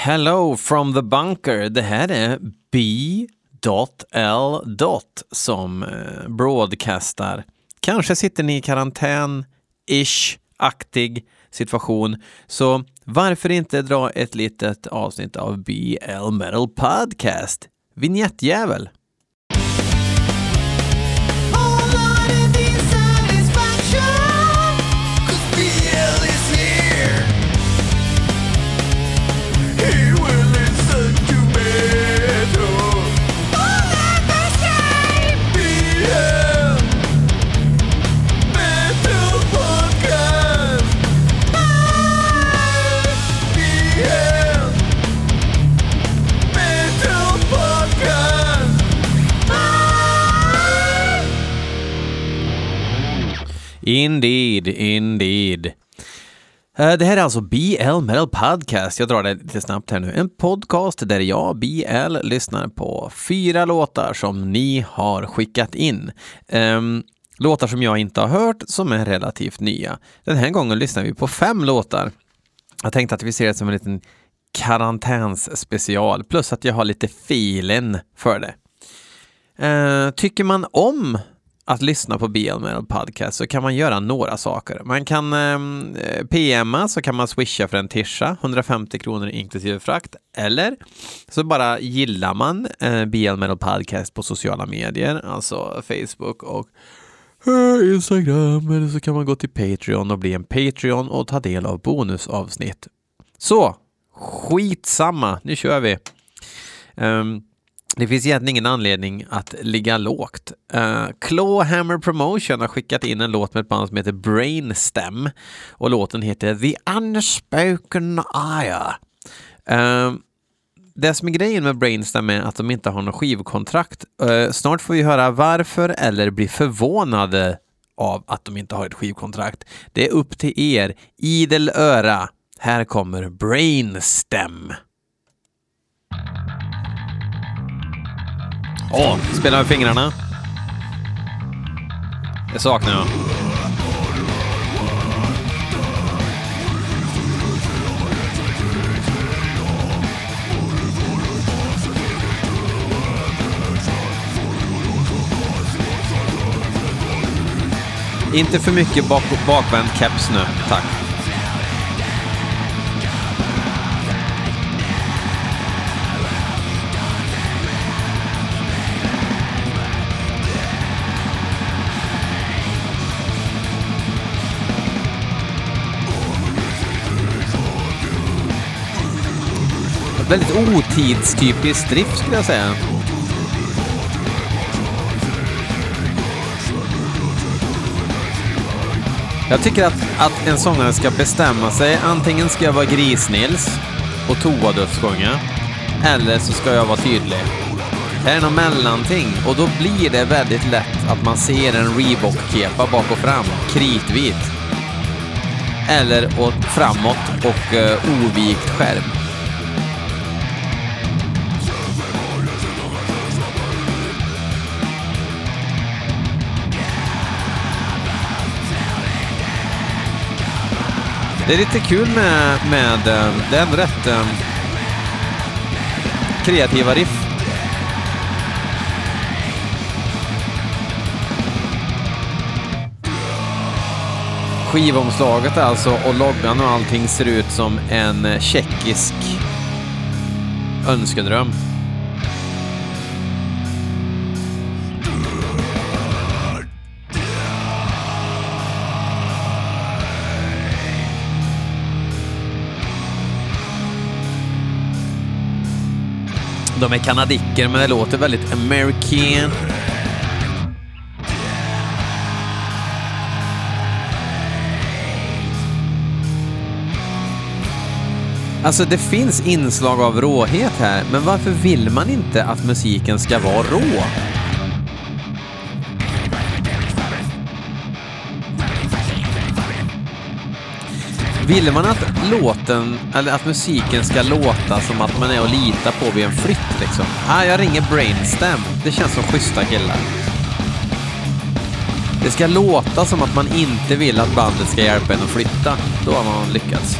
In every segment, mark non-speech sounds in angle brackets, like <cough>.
Hello from the bunker. Det här är B.L. som eh, broadcastar. Kanske sitter ni i karantän-ish-aktig situation. Så varför inte dra ett litet avsnitt av BL Metal Podcast? Vignettjävel! Indeed, indeed. Eh, det här är alltså BL Metal Podcast. Jag drar det lite snabbt här nu. En podcast där jag, BL, lyssnar på fyra låtar som ni har skickat in. Ehm, låtar som jag inte har hört, som är relativt nya. Den här gången lyssnar vi på fem låtar. Jag tänkte att vi ser det som en liten karantänsspecial, plus att jag har lite filen för det. Eh, tycker man om att lyssna på BL Metal Podcast så kan man göra några saker. Man kan eh, PMa så kan man swisha för en tisha, 150 kronor inklusive frakt. Eller så bara gillar man eh, BL Metal Podcast på sociala medier, alltså Facebook och eh, Instagram. Eller så kan man gå till Patreon och bli en Patreon och ta del av bonusavsnitt. Så, skitsamma, nu kör vi. Um, det finns egentligen ingen anledning att ligga lågt. Uh, Clawhammer Promotion har skickat in en låt med ett band som heter Brainstem och låten heter The Unspoken Ire. Uh, eh, det som är grejen med Brainstem är att de inte har något skivkontrakt. Uh, snart får vi höra varför eller bli förvånade av att de inte har ett skivkontrakt. Det är upp till er. Idel öra. Här kommer Brainstem. Åh, spela med fingrarna. Det saknar jag. Inte för mycket bak bakvänd keps nu, tack. Väldigt otidstypisk drift skulle jag säga. Jag tycker att, att en sångare ska bestämma sig. Antingen ska jag vara Gris-Nils och toadödssjunga. Eller så ska jag vara tydlig. Det är något mellanting och då blir det väldigt lätt att man ser en Reebok-kepa bak och fram, kritvit. Eller åt framåt och uh, ovikt skärm. Det är lite kul med, med eh, det är ändå rätt um, kreativa riff. Skivomslaget alltså och loggan och allting ser ut som en tjeckisk önskedröm. De är kanadicker, men det låter väldigt American. Alltså, det finns inslag av råhet här, men varför vill man inte att musiken ska vara rå? Ville man att låten, eller att musiken ska låta som att man är och lita på vid en flytt liksom? Ah, jag ringer Brainstem. Det känns som schyssta killar. Det ska låta som att man inte vill att bandet ska hjälpa en att flytta. Då har man lyckats.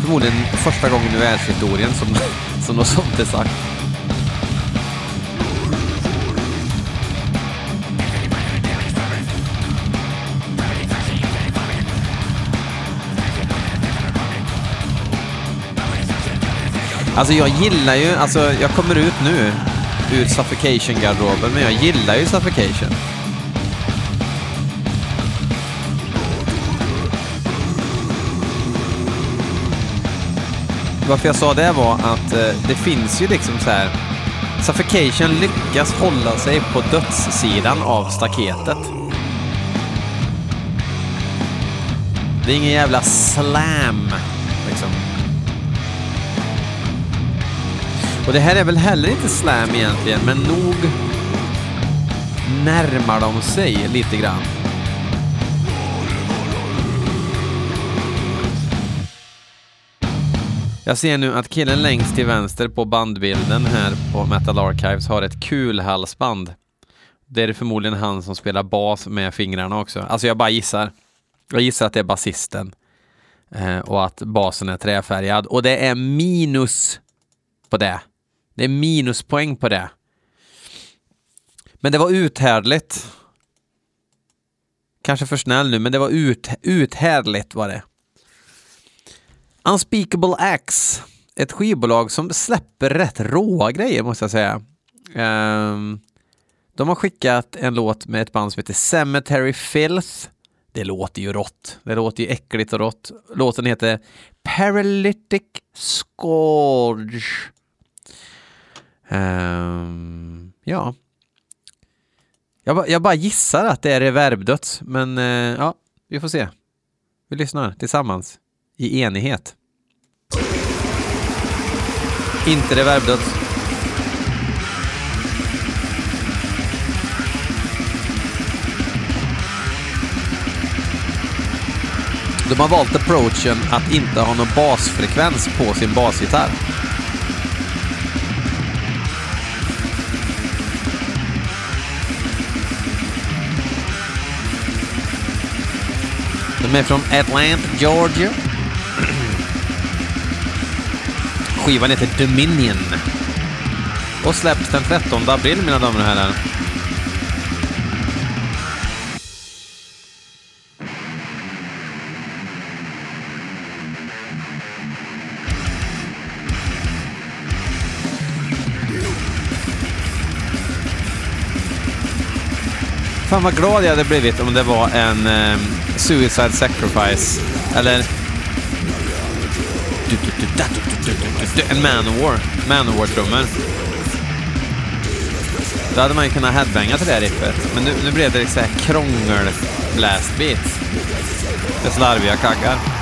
förmodligen första gången i världshistorien som, <laughs> som något sånt är sagt. Alltså jag gillar ju, alltså jag kommer ut nu ur suffocation-garderoben, men jag gillar ju suffocation. Varför jag sa det var att eh, det finns ju liksom så här Suffocation lyckas hålla sig på dödssidan av staketet. Det är ingen jävla slam, Och det här är väl heller inte slam egentligen, men nog närmar de sig lite grann. Jag ser nu att killen längst till vänster på bandbilden här på Metal Archives har ett kulhalsband. Det är förmodligen han som spelar bas med fingrarna också. Alltså jag bara gissar. Jag gissar att det är basisten. Eh, och att basen är träfärgad. Och det är minus på det. Det är minuspoäng på det. Men det var uthärdligt. Kanske för snäll nu, men det var ut, uthärdligt var det. Unspeakable X. ett skivbolag som släpper rätt råa grejer måste jag säga. Um, de har skickat en låt med ett band som heter Cemetery Filth. Det låter ju rått. Det låter ju äckligt och rått. Låten heter Paralytic Scourge. Um, ja. Jag, jag, bara gissar att det är reverbdöds, men uh, ja, vi får se. Vi lyssnar tillsammans i enighet. Inte reverbdöds. De har valt approachen att inte ha någon basfrekvens på sin basgitarr. De är från Atlanta, Georgia. Skivan heter Dominion. Och släpps den 13 april, mina damer och herrar. Fan vad glad jag hade blivit om det var en eh, Suicide Sacrifice. Eller... En Manowar. Manowar-trummor. Då hade man ju kunnat headbanga till det här riffet. Men nu, nu blev det så här krångel blastbeat. Det slarviga kaggar.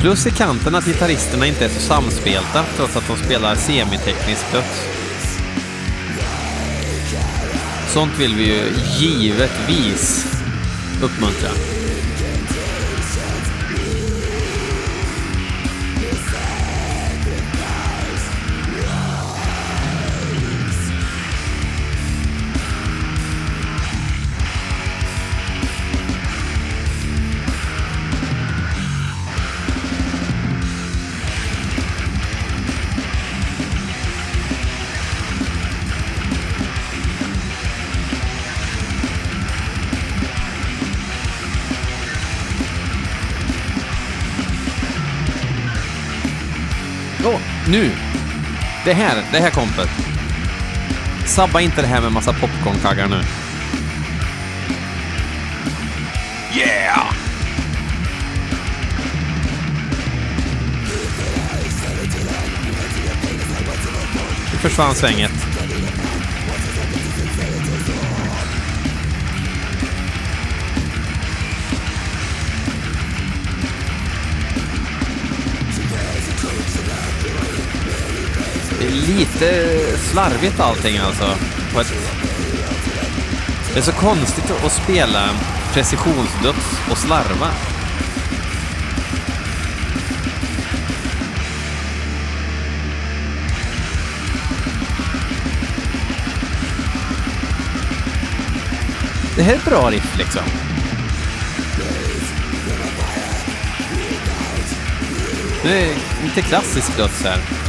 Plus i kanten att gitarristerna inte är så samspelta trots att de spelar semitekniskt döds. Sånt vill vi ju givetvis uppmuntra. Nu! Det här, det här kompet. Sabba inte det här med massa popcornkaggar nu. Yeah! Nu försvann svänget. Lite slarvigt allting alltså. På ett... Det är så konstigt att spela precisionsdöds och slarva. det här är ett bra riff liksom. Det är lite klassisk döds här.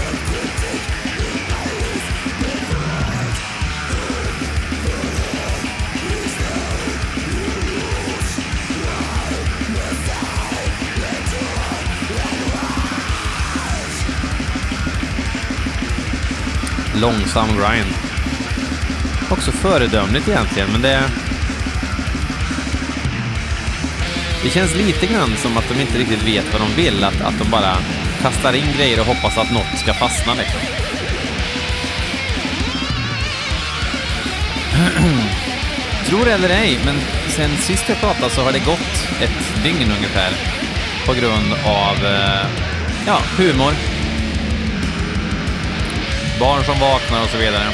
Långsam grind. Också föredömligt egentligen, men det... Det känns lite grann som att de inte riktigt vet vad de vill, att, att de bara kastar in grejer och hoppas att något ska fastna liksom. <clears throat> Tror eller ej, men sen sist jag pratade så har det gått ett dygn ungefär på grund av eh, ja, humor, barn som vaknar och så vidare.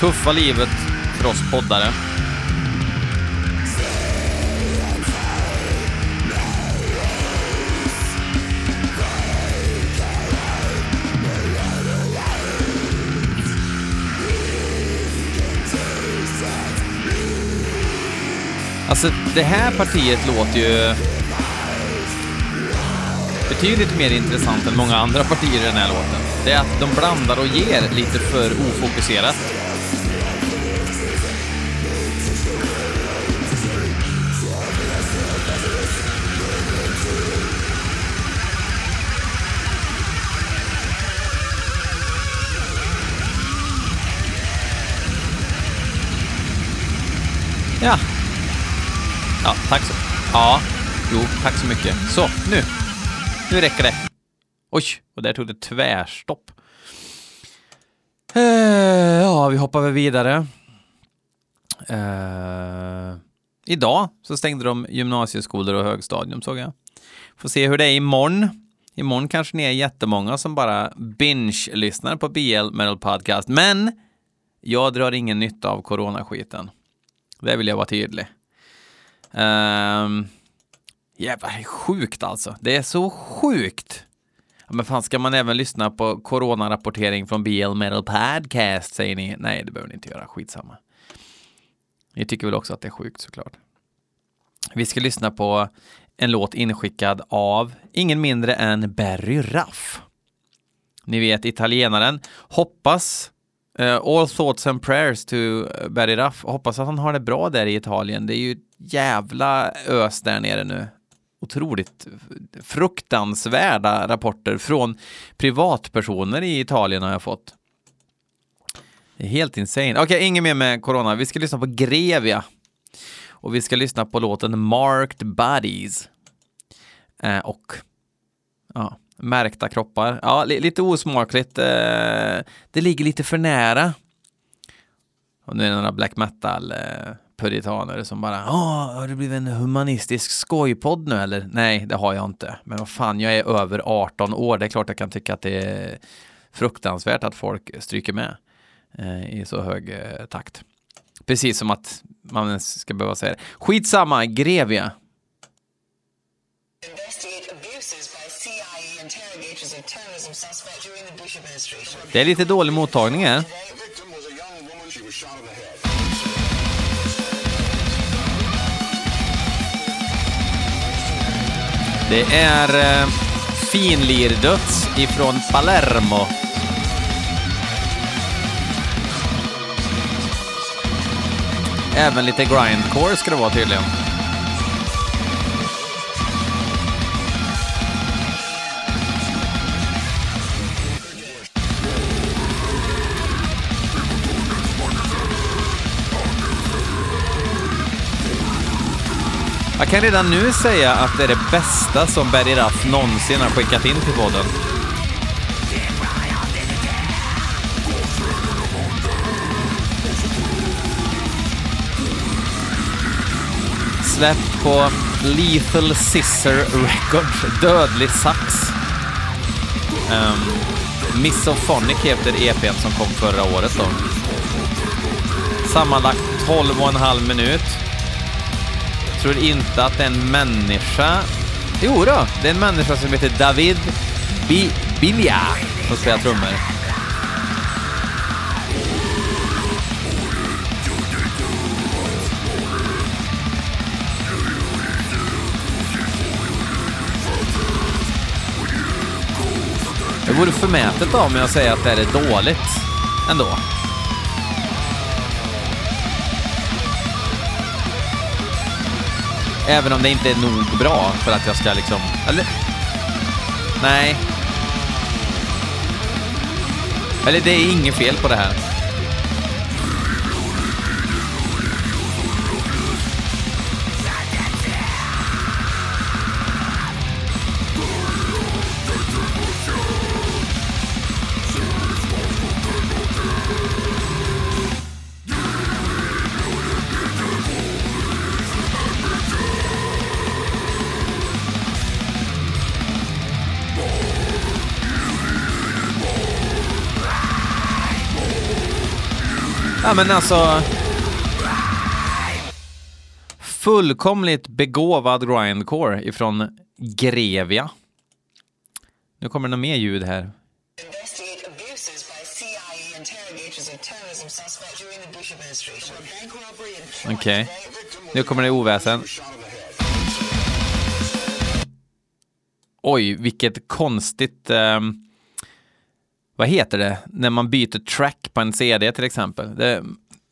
Tuffa livet för oss poddare. Alltså, det här partiet låter ju betydligt mer intressant än många andra partier i den här låten. Det är att de blandar och ger lite för ofokuserat. Ja. Ja, tack så Ja, jo, tack så mycket. Så, nu. Nu räcker det. Oj, och där tog det tvärstopp. Eh, ja, vi hoppar väl vidare. Eh, idag så stängde de gymnasieskolor och högstadium såg jag. Får se hur det är imorgon. Imorgon kanske ni är jättemånga som bara binge-lyssnar på BL Metal Podcast. Men jag drar ingen nytta av coronaskiten. Det vill jag vara tydlig. Um, jävlar, sjukt alltså. Det är så sjukt. Men fan, ska man även lyssna på coronarapportering från BL Metal Podcast, säger ni? Nej, det behöver ni inte göra. Skitsamma. Ni tycker väl också att det är sjukt såklart. Vi ska lyssna på en låt inskickad av ingen mindre än Barry Raff. Ni vet italienaren. Hoppas Uh, all thoughts and prayers to eh, Barry Raff. Hoppas att han har det bra där i Italien. Det är ju jävla ös där nere nu. Otroligt fruktansvärda rapporter från privatpersoner i Italien har jag fått. Det är helt insane. Okej, okay, inget mer med corona. Vi ska lyssna på Grevia. Och vi ska lyssna på låten Marked Bodies. Eh, och ja, Märkta kroppar. Ja, li lite osmakligt. Eh, det ligger lite för nära. Och nu är det några black metal eh, puritaner som bara Åh, har det blivit en humanistisk skojpodd nu eller? Nej, det har jag inte. Men vad fan, jag är över 18 år. Det är klart jag kan tycka att det är fruktansvärt att folk stryker med eh, i så hög eh, takt. Precis som att man ska behöva säga det. Skitsamma, Grevia. Det är lite dålig mottagning här. Det är eh, finlirdöds ifrån Palermo. Även lite grindcore ska det vara tydligen. Kan redan nu säga att det är det bästa som Berry Raff någonsin har skickat in till podden. Släppt på Lethal Scissor Records, Dödlig Sax. Um, Misophonic heter EPn som kom förra året då. Sammanlagt 12 och en halv minut tror inte att det är en människa. Jo då, det är en människa som heter David Bi Bilja som spelar trummor. Det vore förmätet av mig att säga att det här är dåligt ändå. Även om det inte är nog bra för att jag ska liksom... Eller? Nej. Eller det är inget fel på det här. Ja men alltså... Fullkomligt begåvad grindcore ifrån Grevia. Nu kommer det något mer ljud här. and Okej. Nu kommer det oväsen. Oj, vilket konstigt... ehm, vad heter det? När man byter track på en CD till exempel. Det är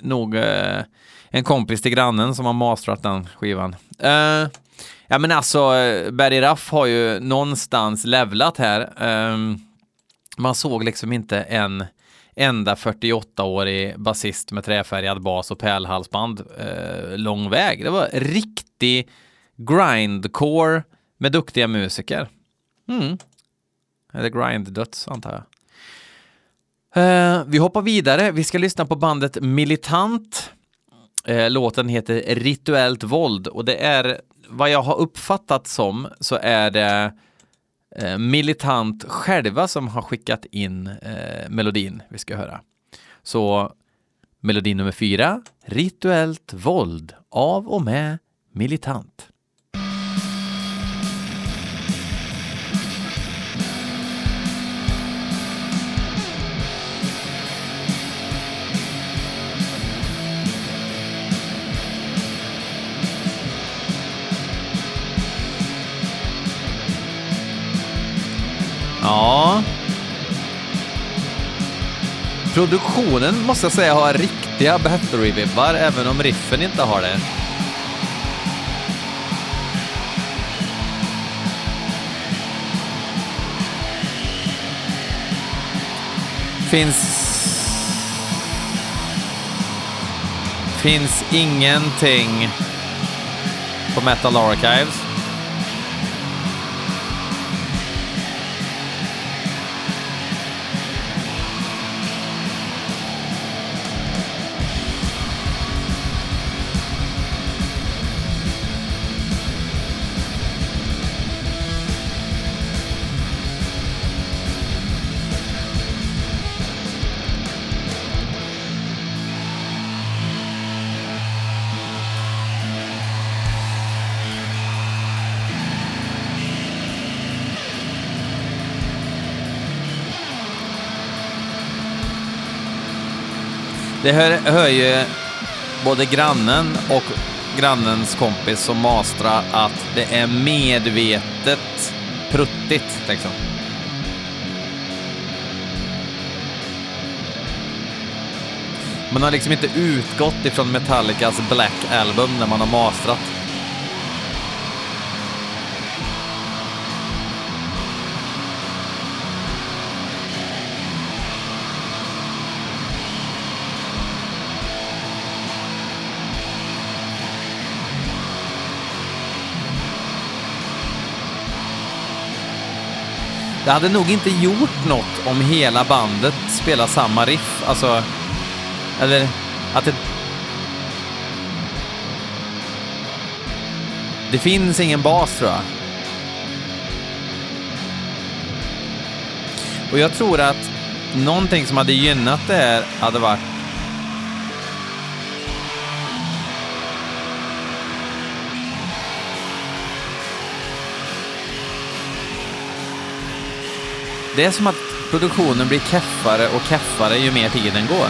nog eh, en kompis till grannen som har mastrat den skivan. Eh, ja men alltså, eh, Barry Ruff har ju någonstans levlat här. Eh, man såg liksom inte en enda 48-årig basist med träfärgad bas och pärlhalsband eh, lång väg. Det var riktig grindcore med duktiga musiker. Mm. Eller grind-döds antar jag. Eh, vi hoppar vidare. Vi ska lyssna på bandet Militant. Eh, låten heter Rituellt våld och det är vad jag har uppfattat som så är det eh, Militant själva som har skickat in melodin vi ska höra. Så melodi nummer fyra, Rituellt våld av och med Militant. Ja. Produktionen måste jag säga har riktiga Bathory-vibbar, även om riffen inte har det. Finns... Finns ingenting på Metal Archives. Det hör, hör ju både grannen och grannens kompis som mastrar att det är medvetet pruttigt liksom. Man har liksom inte utgått ifrån Metallicas Black Album när man har mastrat. Det hade nog inte gjort något om hela bandet spelar samma riff. Alltså, eller att det... Det finns ingen bas tror jag. Och jag tror att någonting som hade gynnat det här hade varit Det är som att produktionen blir keffare och keffare ju mer tiden går.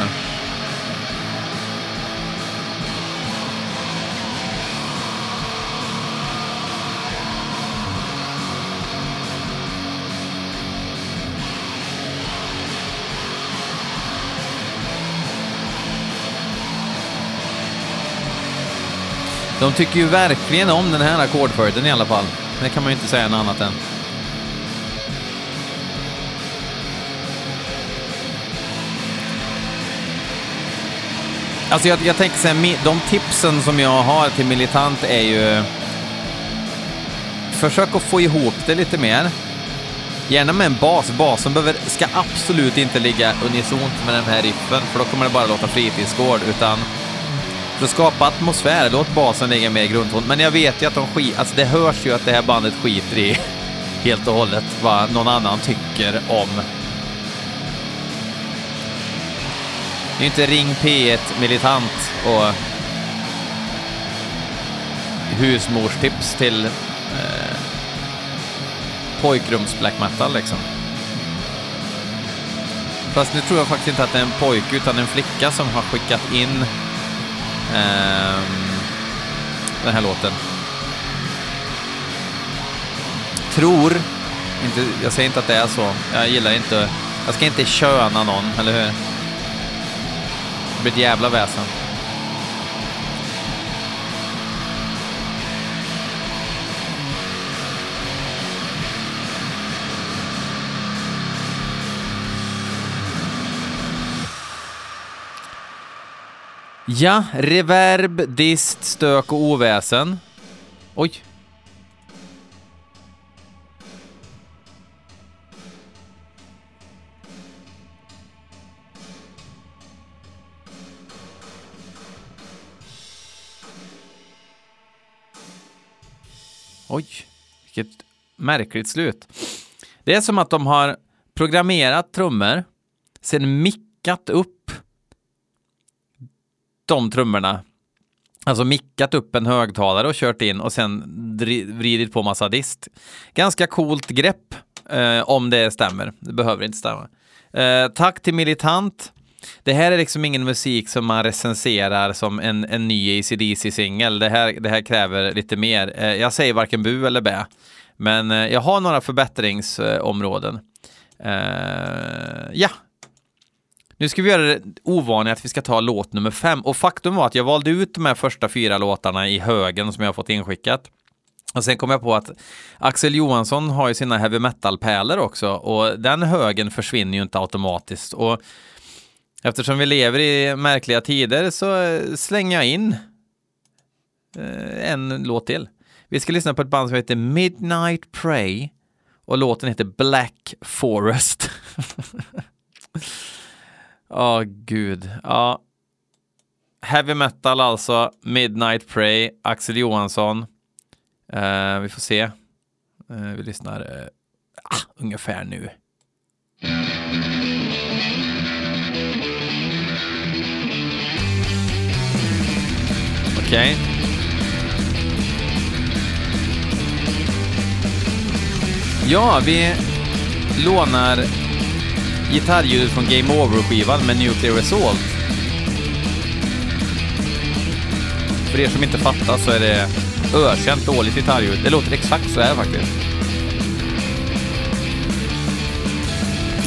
De tycker ju verkligen om den här ackordföljden i alla fall. Det kan man ju inte säga något annat än. Alltså jag, jag tänker så här, de tipsen som jag har till militant är ju... Försök att få ihop det lite mer. Gärna med en bas. Basen behöver, ska absolut inte ligga unisont med den här riffen, för då kommer det bara låta fritidsgård, utan för att skapa atmosfär, låt basen ligga mer i grundton. Men jag vet ju att de skit, alltså det hörs ju att det här bandet skiter i <laughs> helt och hållet vad någon annan tycker om. Det är ju inte Ring P1 militant och husmorstips till eh, pojkrums black metal liksom. Fast nu tror jag faktiskt inte att det är en pojke utan en flicka som har skickat in eh, den här låten. Tror, inte, jag säger inte att det är så, jag gillar inte, jag ska inte köna någon, eller hur? Det blir ett jävla väsen. Ja, reverb, dist, stök och oväsen. Oj. Oj, vilket märkligt slut. Det är som att de har programmerat trummor, sen mickat upp de trummorna. Alltså mickat upp en högtalare och kört in och sen vridit på massa dist. Ganska coolt grepp eh, om det stämmer. Det behöver inte stämma. Eh, tack till Militant. Det här är liksom ingen musik som man recenserar som en, en ny ACDC-singel. Det här, det här kräver lite mer. Eh, jag säger varken bu eller bä. Men eh, jag har några förbättringsområden. Eh, ja, nu ska vi göra det ovanliga att vi ska ta låt nummer fem. Och faktum var att jag valde ut de här första fyra låtarna i högen som jag har fått inskickat. Och sen kom jag på att Axel Johansson har ju sina heavy metal-pärlor också och den högen försvinner ju inte automatiskt. Och eftersom vi lever i märkliga tider så eh, slänger jag in eh, en låt till. Vi ska lyssna på ett band som heter Midnight Prey och låten heter Black Forest. <laughs> Ja, gud. Ja. Heavy metal alltså, Midnight Prey, Axel Johansson. Uh, vi får se. Uh, vi lyssnar uh, ungefär nu. Okej. Ja, vi lånar gitarrljudet från Game Over-skivan med Nuclear Assault. För er som inte fattar så är det ökänt dåligt gitarrljud. Det låter exakt så här faktiskt.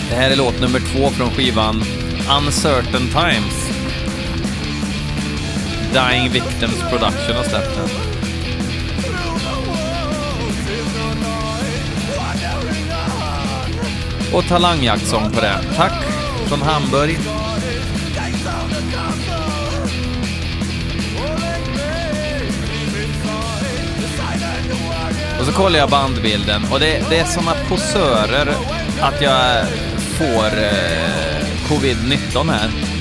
Det här är låt nummer två från skivan Uncertain Times. Dying Victims Production har släppt den. Och talangjaktsång på det. Tack från Hamburg. Och så kollar jag bandbilden och det, det är såna posörer att jag får eh, covid-19 här.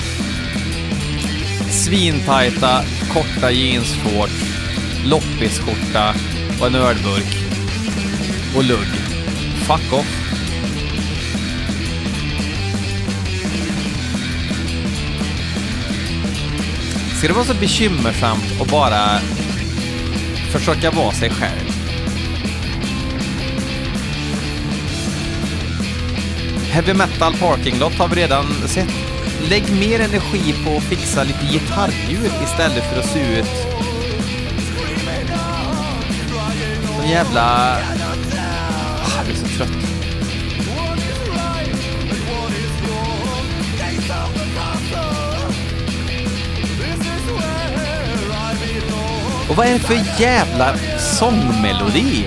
Svintajta, korta jeansshorts, loppisskjorta och en ölburk. Och lugg. Fuck off. Ska det vara så bekymmersamt att bara försöka vara sig själv? Heavy Metal Parking Lot har vi redan sett. Lägg mer energi på att fixa lite gitarrljud istället för att se ut som jävla... Ah, jag blir så trött. Och vad är det för jävla sångmelodi?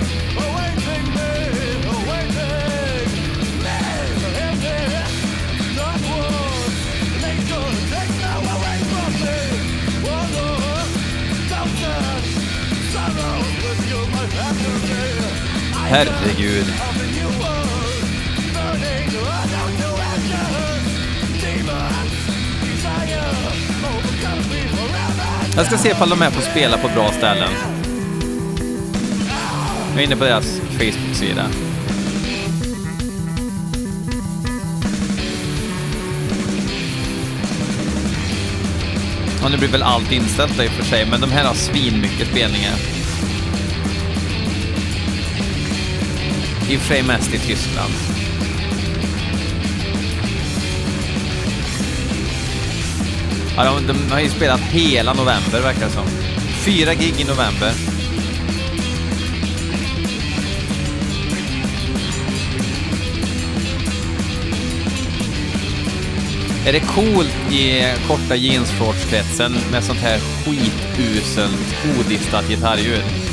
Herregud. Jag ska se ifall de är på spela på bra ställen. Jag är inne på deras Facebook-sida. Och nu blir väl allt inställt i och för sig, men de här har svinmycket spelningar. I och för sig mest i Tyskland. Ja, de, de har ju spelat hela november verkar det som. Fyra gig i november. Är det coolt i korta jeansshortskretsen med sånt här skituselt odistat gitarrljud?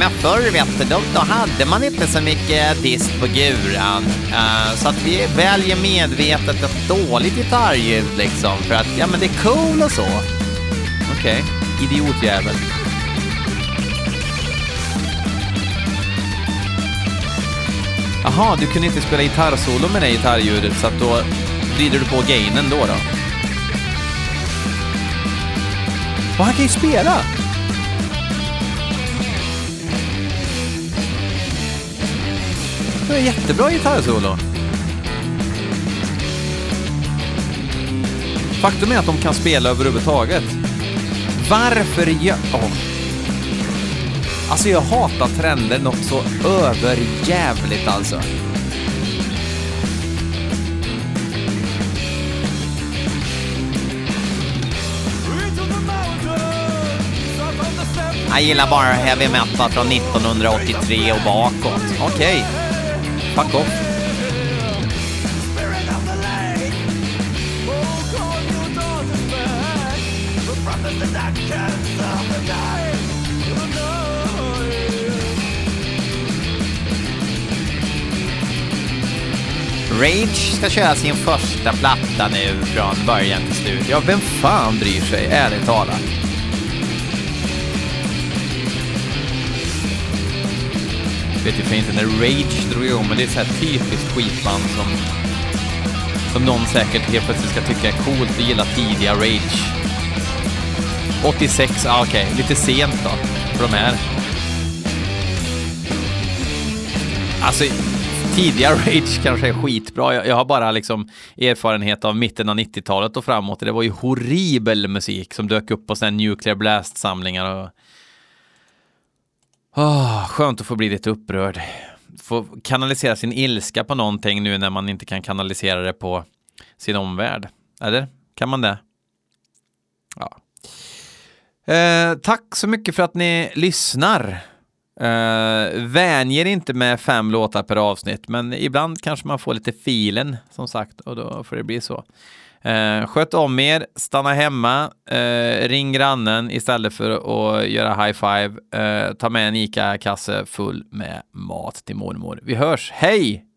Men förr vet du, då, då hade man inte så mycket dist på guran. Uh, så att vi väljer medvetet ett dåligt gitarrljud liksom. För att, ja men det är cool och så. Okej, okay. idiotjävel. Jaha, du kunde inte spela gitarrsolo med det gitarrljudet så att då vrider du på gainen då då? Och han kan ju spela! Var är jättebra gitarrsolo. Faktum är att de kan spela överhuvudtaget. Varför gör... Oh. Alltså jag hatar trender något så överjävligt alltså. Jag gillar bara heavy metal från 1983 och bakåt. Okej. Okay. Fuck off. Rage ska köra sin första platta nu från början till slut. Ja, vem fan bryr sig, ärligt talat? Vet ju för inte när Rage drog igång, men det är så här typiskt skitband som, som någon säkert helt plötsligt ska tycka är coolt och gilla tidiga Rage. 86, ah, okej, okay. lite sent då, för de här. Alltså, tidiga <laughs> Rage kanske är skitbra. Jag, jag, har bara liksom erfarenhet av mitten av 90-talet och framåt. Det var ju horribel musik som dök upp på sådana Nuclear Blast-samlingar och Oh, skönt att få bli lite upprörd. Få kanalisera sin ilska på någonting nu när man inte kan kanalisera det på sin omvärld. Eller? Kan man det? Ja. Eh, tack så mycket för att ni lyssnar. Eh, vänjer inte med fem låtar per avsnitt, men ibland kanske man får lite filen som sagt och då får det bli så. Eh, sköt om er, stanna hemma, eh, ring grannen istället för att göra high five. Eh, ta med en ICA-kasse full med mat till mormor. Vi hörs, hej!